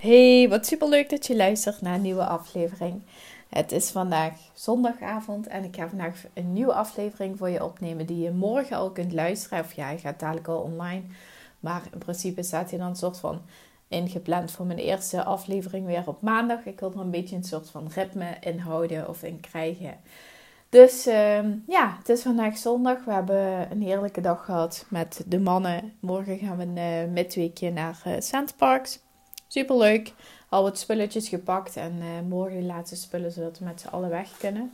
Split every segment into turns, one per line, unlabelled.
Hey, wat super leuk dat je luistert naar een nieuwe aflevering. Het is vandaag zondagavond en ik ga vandaag een nieuwe aflevering voor je opnemen die je morgen al kunt luisteren. Of ja, hij gaat dadelijk al online. Maar in principe staat hij dan een soort van ingepland voor mijn eerste aflevering weer op maandag. Ik wil er een beetje een soort van ritme in houden of in krijgen. Dus uh, ja, het is vandaag zondag. We hebben een heerlijke dag gehad met de mannen. Morgen gaan we een uh, midweekje naar uh, Parks. Super leuk. Al wat spulletjes gepakt en uh, morgen de laatste spullen zodat we met z'n allen weg kunnen.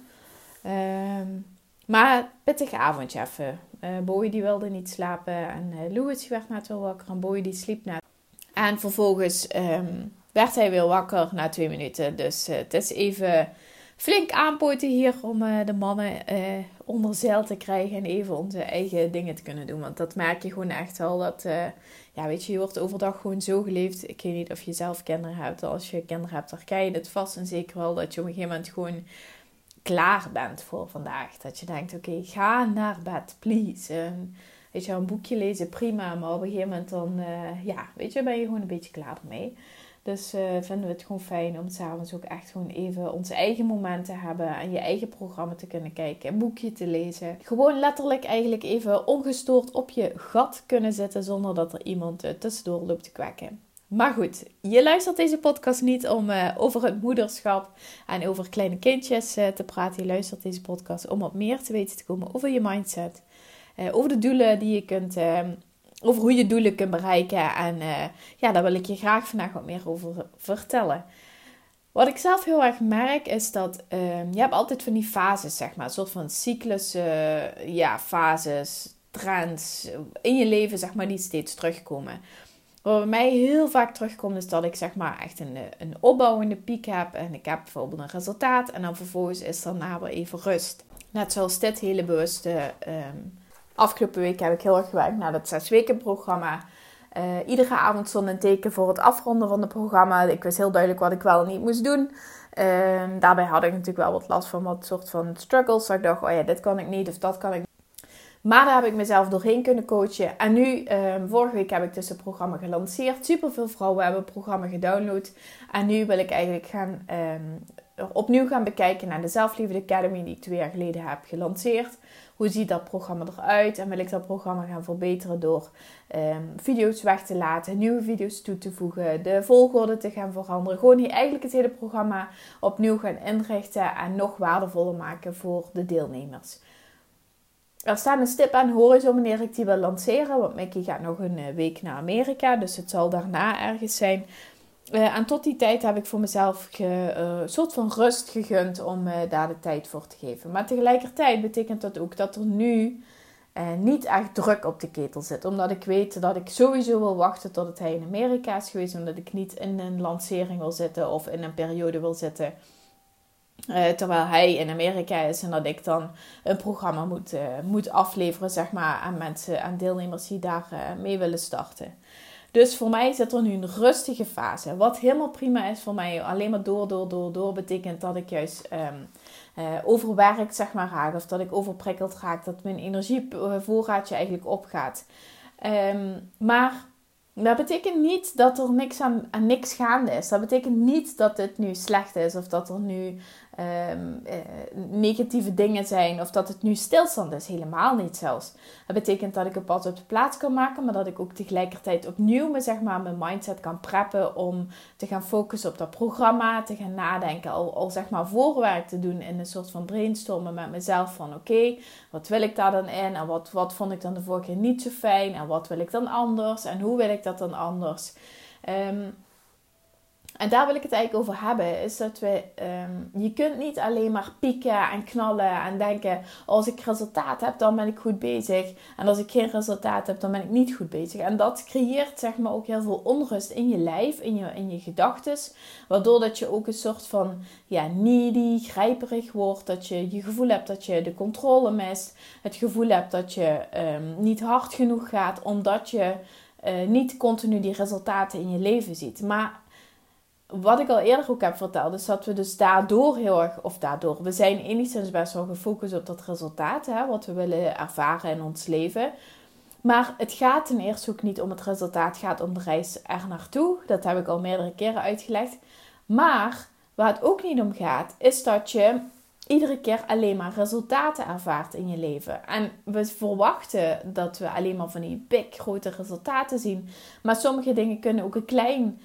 Um, maar pittig avondje even. Uh, Boy die wilde niet slapen en uh, Louis werd net wel wakker en Boy die sliep net. En vervolgens um, werd hij weer wakker na twee minuten. Dus het is even flink aanpoten hier om de mannen onder zeil te krijgen en even onze eigen dingen te kunnen doen. Want dat merk je gewoon echt wel dat ja, weet je, je wordt overdag gewoon zo geleefd. Ik weet niet of je zelf kinderen hebt. Als je kinderen hebt, dan je het vast en zeker wel dat je op een gegeven moment gewoon klaar bent voor vandaag. Dat je denkt, oké, ga naar bed, please. Weet je, een boekje lezen, prima. Maar op een gegeven moment dan, uh, ja, weet je, ben je gewoon een beetje klaar ermee. Dus uh, vinden we het gewoon fijn om s'avonds ook echt gewoon even onze eigen momenten te hebben. En je eigen programma te kunnen kijken. Een boekje te lezen. Gewoon letterlijk eigenlijk even ongestoord op je gat kunnen zitten. Zonder dat er iemand uh, tussendoor loopt te kwekken. Maar goed, je luistert deze podcast niet om uh, over het moederschap en over kleine kindjes te praten. Je luistert deze podcast om wat meer te weten te komen over je mindset. over de doelen die je kunt ehm, over hoe je doelen kunt bereiken. En uh, ja, daar wil ik je graag vandaag wat meer over vertellen. Wat ik zelf heel erg merk is dat uh, je hebt altijd van die fases, zeg maar. Een soort van cyclussen, ja, fases, trends in je leven, zeg maar, die steeds terugkomen. Wat bij mij heel vaak terugkomt is dat ik zeg maar echt een, een opbouwende piek heb. En ik heb bijvoorbeeld een resultaat. En dan vervolgens is daarna weer even rust. Net zoals dit hele bewuste... Um, Afgelopen week heb ik heel erg gewerkt naar het zes weken programma. Uh, iedere avond stond een teken voor het afronden van het programma. Ik wist heel duidelijk wat ik wel en niet moest doen. Uh, daarbij had ik natuurlijk wel wat last van wat soort van struggles. Dat ik dacht, oh ja, dit kan ik niet of dat kan ik maar daar heb ik mezelf doorheen kunnen coachen. En nu, um, vorige week heb ik dus het programma gelanceerd. Super veel vrouwen hebben het programma gedownload. En nu wil ik eigenlijk gaan, um, opnieuw gaan bekijken naar de Zelfliefde Academy die ik twee jaar geleden heb gelanceerd. Hoe ziet dat programma eruit? En wil ik dat programma gaan verbeteren door um, video's weg te laten, nieuwe video's toe te voegen, de volgorde te gaan veranderen. Gewoon eigenlijk het hele programma opnieuw gaan inrichten en nog waardevoller maken voor de deelnemers. Er staat een stip aan de horizon wanneer ik die wil lanceren. Want Mickey gaat nog een eh, week naar Amerika. Dus het zal daarna ergens zijn. Uh, en tot die tijd heb ik voor mezelf een uh, soort van rust gegund om uh, daar de tijd voor te geven. Maar tegelijkertijd betekent dat ook dat er nu niet echt druk op de ketel zit. Omdat ik weet dat ik sowieso wil wachten tot hij in Amerika is geweest. Omdat ik niet in een lancering wil zitten of in een periode wil zitten. terwijl hij in Amerika is en dat ik dan een programma moet, moet afleveren zeg maar, aan mensen, aan deelnemers die daar mee willen starten. Dus voor mij zit er nu een rustige fase. Wat helemaal prima is voor mij. Alleen maar door, door, door, door betekent dat ik juist um, overwerkt zeg maar raak. Of dat ik overprikkeld raak. Dat mijn energievoorraadje eigenlijk opgaat. Um, maar dat betekent niet dat er niks aan, aan niks gaande is. Dat betekent niet dat het nu slecht is. Of dat er nu um, uh, negatieve dingen zijn of dat het nu stilstand is. Helemaal niet zelfs. Dat betekent dat ik een pad op de plaats kan maken, maar dat ik ook tegelijkertijd opnieuw me, zeg maar, mijn mindset kan preppen om te gaan focussen op dat programma, te gaan nadenken, al, al zeg maar voorwerk te doen in een soort van brainstormen met mezelf van oké, wat wil ik daar dan in en wat, wat vond ik dan de vorige keer niet zo fijn en wat wil ik dan anders en hoe wil ik dat dan anders. Um, En daar wil ik het eigenlijk over hebben. Is dat we, um, je kunt niet alleen maar pieken en knallen en denken: als ik resultaat heb, dan ben ik goed bezig. En als ik geen resultaat heb, dan ben ik niet goed bezig. En dat creëert zeg maar ook heel veel onrust in je lijf, in je, in je gedachten. Waardoor dat je ook een soort van ja, needy, grijperig wordt. Dat je je gevoel hebt dat je de controle mist. Het gevoel hebt dat je um, niet hard genoeg gaat, omdat je uh, niet continu die resultaten in je leven ziet. Maar wat ik al eerder ook heb verteld, is dat we dus daardoor heel erg, of daardoor, we zijn enigszins best wel gefocust op dat resultaat, hè, wat we willen ervaren in ons leven. Maar het gaat ten eerste ook niet om het resultaat, het gaat om de reis er naartoe. Dat heb ik al meerdere keren uitgelegd. Maar waar het ook niet om gaat, is dat je iedere keer alleen maar resultaten ervaart in je leven. En we verwachten dat we alleen maar van die big grote resultaten zien. Maar sommige dingen kunnen ook een, klein,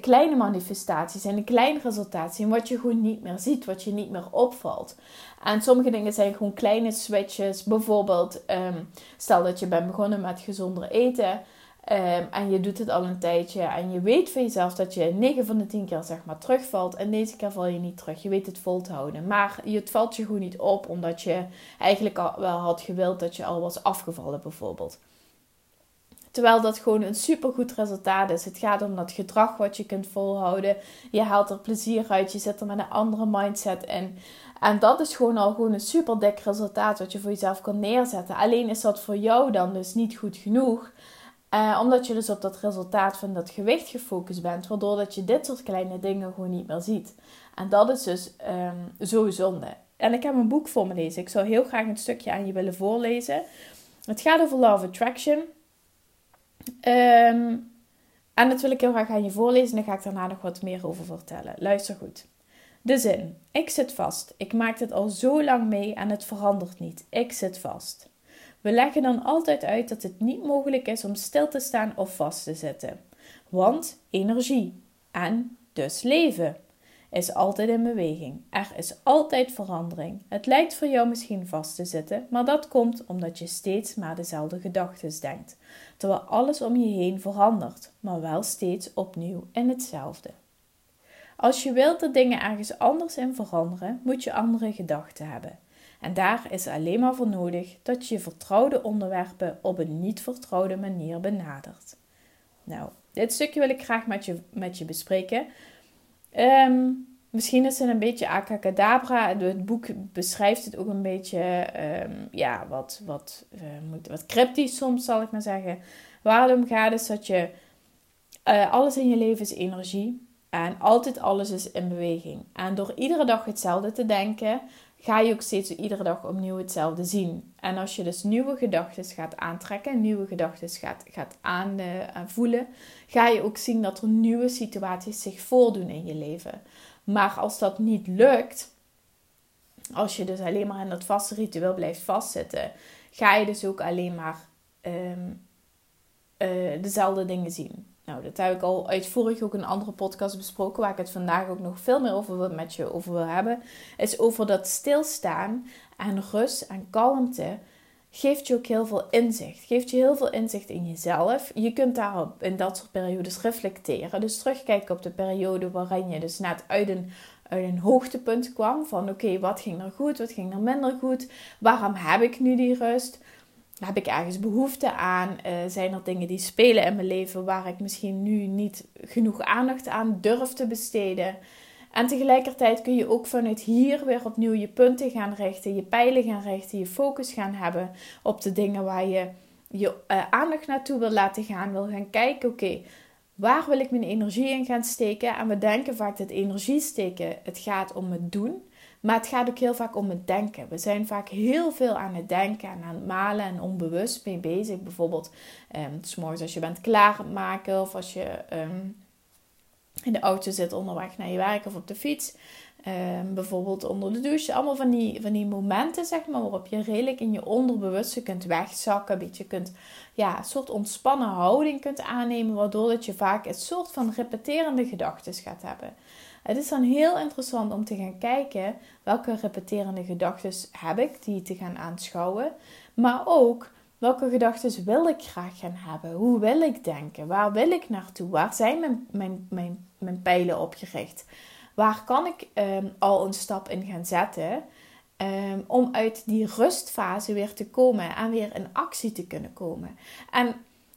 kleine manifestatie zijn, een klein resultaat zijn, wat je gewoon niet meer ziet, wat je niet meer opvalt. En sommige dingen zijn gewoon kleine switches. Bijvoorbeeld, ehm, stel dat je bent begonnen met gezonder eten. Ehm, en je doet het al een tijdje en je weet van jezelf dat je 9 van de 10 keer zeg maar terugvalt. En deze keer val je niet terug. Je weet het vol te houden. Maar het valt je gewoon niet op omdat je eigenlijk al wel had gewild dat je al was afgevallen bijvoorbeeld. Terwijl dat gewoon een supergoed resultaat is. Het gaat om dat gedrag wat je kunt volhouden. Je haalt er plezier uit. Je zit er met een andere mindset in. En dat is gewoon al gewoon een super dik resultaat wat je voor jezelf kan neerzetten. Alleen is dat voor jou dan dus niet goed genoeg. Uh, omdat je dus op dat resultaat van dat gewicht gefocust bent, waardoor dat je dit soort kleine dingen gewoon niet meer ziet. En dat is dus um, zo zonde. En ik heb een boek voor me lezen. Ik zou heel graag een stukje aan je willen voorlezen. Het gaat over Love Attraction. Um, en dat wil ik heel graag aan je voorlezen. En dan ga ik daarna nog wat meer over vertellen. Luister goed. De zin. Ik zit vast. Ik maak dit al zo lang mee en het verandert niet. Ik zit vast. We leggen dan altijd uit dat het niet mogelijk is om stil te staan of vast te zitten. Want energie en dus leven is altijd in beweging. Er is altijd verandering. Het lijkt voor jou misschien vast te zitten, maar dat komt omdat je steeds maar dezelfde gedachten denkt, terwijl alles om je heen verandert, maar wel steeds opnieuw in hetzelfde. Als je wilt dat dingen ergens anders in veranderen, moet je andere gedachten hebben. En daar is alleen maar voor nodig dat je vertrouwde onderwerpen op een niet vertrouwde manier benadert. Nou, dit stukje wil ik graag met je, met je bespreken. Ehm, misschien is het een beetje acacadabra. Het boek beschrijft het ook een beetje ehm, ja, wat, wat, uh, wat cryptisch soms, zal ik maar zeggen. Waar het om gaat is dat je... Uh, alles in je leven is energie. En altijd alles is in beweging. En door iedere dag hetzelfde te denken, ga je ook steeds iedere dag opnieuw hetzelfde zien. En als je dus nieuwe gedachten gaat aantrekken, nieuwe gedachten gaat, gaat aanvoelen, ga je ook zien dat er nieuwe situaties zich voordoen in je leven. Maar als dat niet lukt, als je dus alleen maar in dat vaste ritueel blijft vastzitten, ga je dus ook alleen maar um, uh, dezelfde dingen zien. Nou, dat heb ik al uitvoerig ook in een andere podcast besproken, waar ik het vandaag ook nog veel meer over met je over wil hebben. Is over dat stilstaan en rust en kalmte geeft je ook heel veel inzicht. Geeft je heel veel inzicht in jezelf. Je kunt daarop in dat soort periodes reflecteren. Dus terugkijken op de periode waarin je dus net uit een, uit een hoogtepunt kwam. Van oké, wat ging er goed, wat ging er minder goed? Waarom heb ik nu die rust? Heb ik ergens behoefte aan? Uh, zijn er dingen die spelen in mijn leven waar ik misschien nu niet genoeg aandacht aan durf te besteden? En tegelijkertijd kun je ook vanuit hier weer opnieuw je punten gaan richten, je pijlen gaan richten, je focus gaan hebben op de dingen waar je je uh, aandacht naartoe wil laten gaan. Wil gaan kijken, oké, waar wil ik mijn energie in gaan steken? En we denken vaak dat energie steken, het gaat om het doen. Maar het gaat ook heel vaak om het denken. We zijn vaak heel veel aan het denken en aan het malen en onbewust mee bezig. Bijvoorbeeld, um, s als je bent klaarmaken of als je um, in de auto zit onderweg naar je werk of op de fiets. Um, bijvoorbeeld onder de douche. Allemaal van die, van die momenten, zeg maar, waarop je redelijk in je onderbewuste kunt wegzakken. Een beetje kunt, ja, een soort ontspannen houding kunt aannemen. Waardoor dat je vaak een soort van repeterende gedachten gaat hebben. Het is dan heel interessant om te gaan kijken welke repeterende gedachten heb ik, die te gaan aanschouwen. Maar ook Welke gedachten wil ik graag gaan hebben? Hoe wil ik denken? Waar wil ik naartoe? Waar zijn mijn, mijn, mijn, mijn pijlen op gericht? Waar kan ik ehm, al een stap in gaan zetten um, om uit die rustfase weer te komen en weer in actie te kunnen komen? En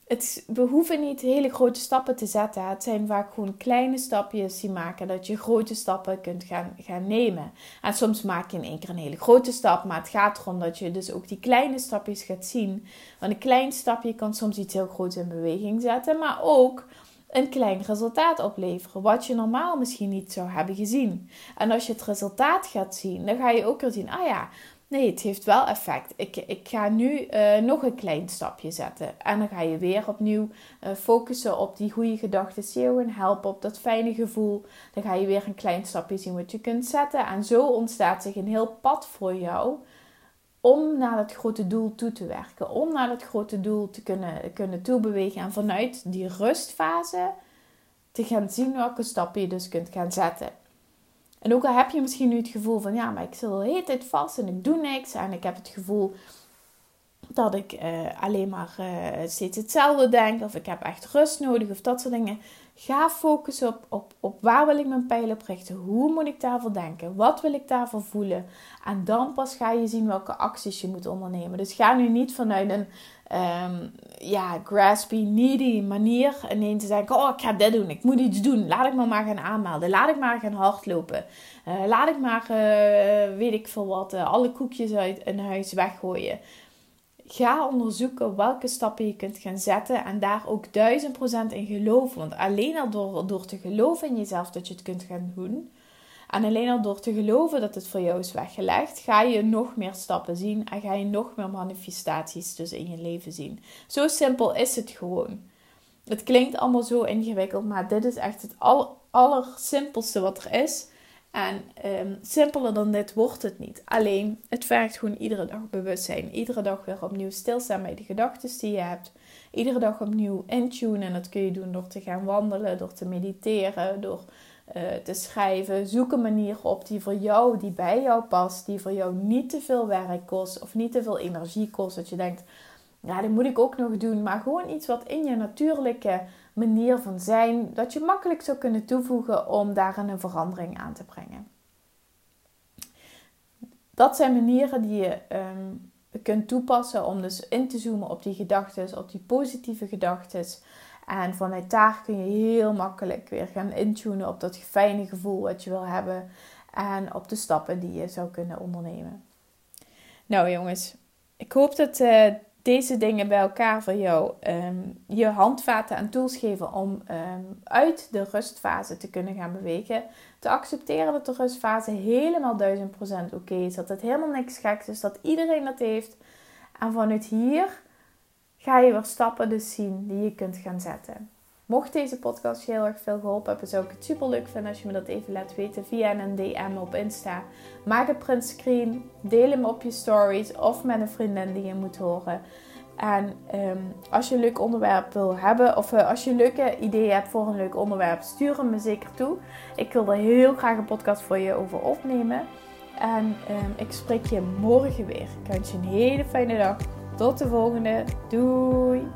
het, we hoeven niet hele grote stappen te zetten. Het zijn vaak gewoon kleine stapjes die maken dat je grote stappen kunt gaan, gaan nemen. En soms maak je in één keer een hele grote stap, maar het gaat erom dat je dus ook die kleine stapjes gaat zien. Want een klein stapje kan soms iets heel groots in beweging zetten, maar ook een klein resultaat opleveren, wat je normaal misschien niet zou hebben gezien. En als je het resultaat gaat zien, dan ga je ook weer zien, ah ja, Nee, het heeft wel effect. Ik, ik ga nu uh, nog een klein stapje zetten. En dan ga je weer opnieuw uh, focussen op die goede gedachten. Die en helpen op dat fijne gevoel. Dan ga je weer een klein stapje zien wat je kunt zetten. En zo ontstaat zich een heel pad voor jou om naar het grote doel toe te werken. Om naar het grote doel te kunnen, kunnen toebewegen. En vanuit die rustfase te gaan zien welke stappen je dus kunt gaan zetten. En ook al heb je misschien nu het gevoel van ja, maar ik zit de hele tijd vast en ik doe niks. En ik heb het gevoel dat ik uh, alleen maar uh, steeds hetzelfde denk. Of ik heb echt rust nodig of dat soort dingen. Ga focussen op, op, op waar wil ik mijn pijlen op richten. Hoe moet ik daarvoor denken? Wat wil ik daarvoor voelen? En dan pas ga je zien welke acties je moet ondernemen. Dus ga nu niet vanuit een um, ja, graspy, needy manier ineens te denken: Oh, ik ga dit doen, ik moet iets doen. Laat ik me maar gaan aanmelden. Laat ik maar gaan hardlopen. Uh, laat ik maar, uh, weet ik veel wat, uh, alle koekjes uit een huis weggooien. Ga onderzoeken welke stappen je kunt gaan zetten en daar ook duizend procent in geloven. Want alleen al door, door te geloven in jezelf dat je het kunt gaan doen, en alleen al door te geloven dat het voor jou is weggelegd, ga je nog meer stappen zien en ga je nog meer manifestaties dus in je leven zien. Zo simpel is het gewoon. Het klinkt allemaal zo ingewikkeld, maar dit is echt het aller, allersimpelste wat er is. En um, simpeler dan dit wordt het niet. Alleen, het vergt gewoon iedere dag bewustzijn. Iedere dag weer opnieuw stilstaan bij de gedachten die je hebt. Iedere dag opnieuw intunen. En dat kun je doen door te gaan wandelen, door te mediteren, door te schrijven. Zoek een manier op die voor jou, die bij jou past, die voor jou niet te veel werk kost of niet te veel energie kost. Dat je denkt, ja, dat moet ik ook nog doen. Maar gewoon iets wat in je natuurlijke manier van zijn, dat je makkelijk zou kunnen toevoegen om daar een verandering aan te brengen. Dat zijn manieren die je um, kunt toepassen om dus in te zoomen op die gedachten, op die positieve gedachten. En vanuit daar kun je heel makkelijk weer gaan intunen op dat fijne gevoel wat je wil hebben. En op de stappen die je zou kunnen ondernemen. Nou jongens, ik hoop dat uh, deze dingen bij elkaar voor jou um, je handvaten en tools geven om um, uit de rustfase te kunnen gaan bewegen. Te accepteren dat de rustfase helemaal 1000% oké is. Dat het helemaal niks geks is. Dat iedereen dat heeft. En vanuit hier ga je weer stappen dus zien die je kunt gaan zetten. Mocht deze podcast je heel erg veel geholpen hebben, zou ik het super leuk vinden als je me dat even laat weten via een DM op Insta. Maak een print screen, deel hem op je stories of met een vriendin die je moet horen. En ehm, als je een leuk onderwerp wil hebben, of uh, als je leuke ideeën hebt voor een leuk onderwerp, stuur hem me zeker toe. Ik wil er heel graag een podcast voor je over opnemen. En um, ik spreek je morgen weer. Ik wens je een hele fijne dag. Tot de volgende. Doei!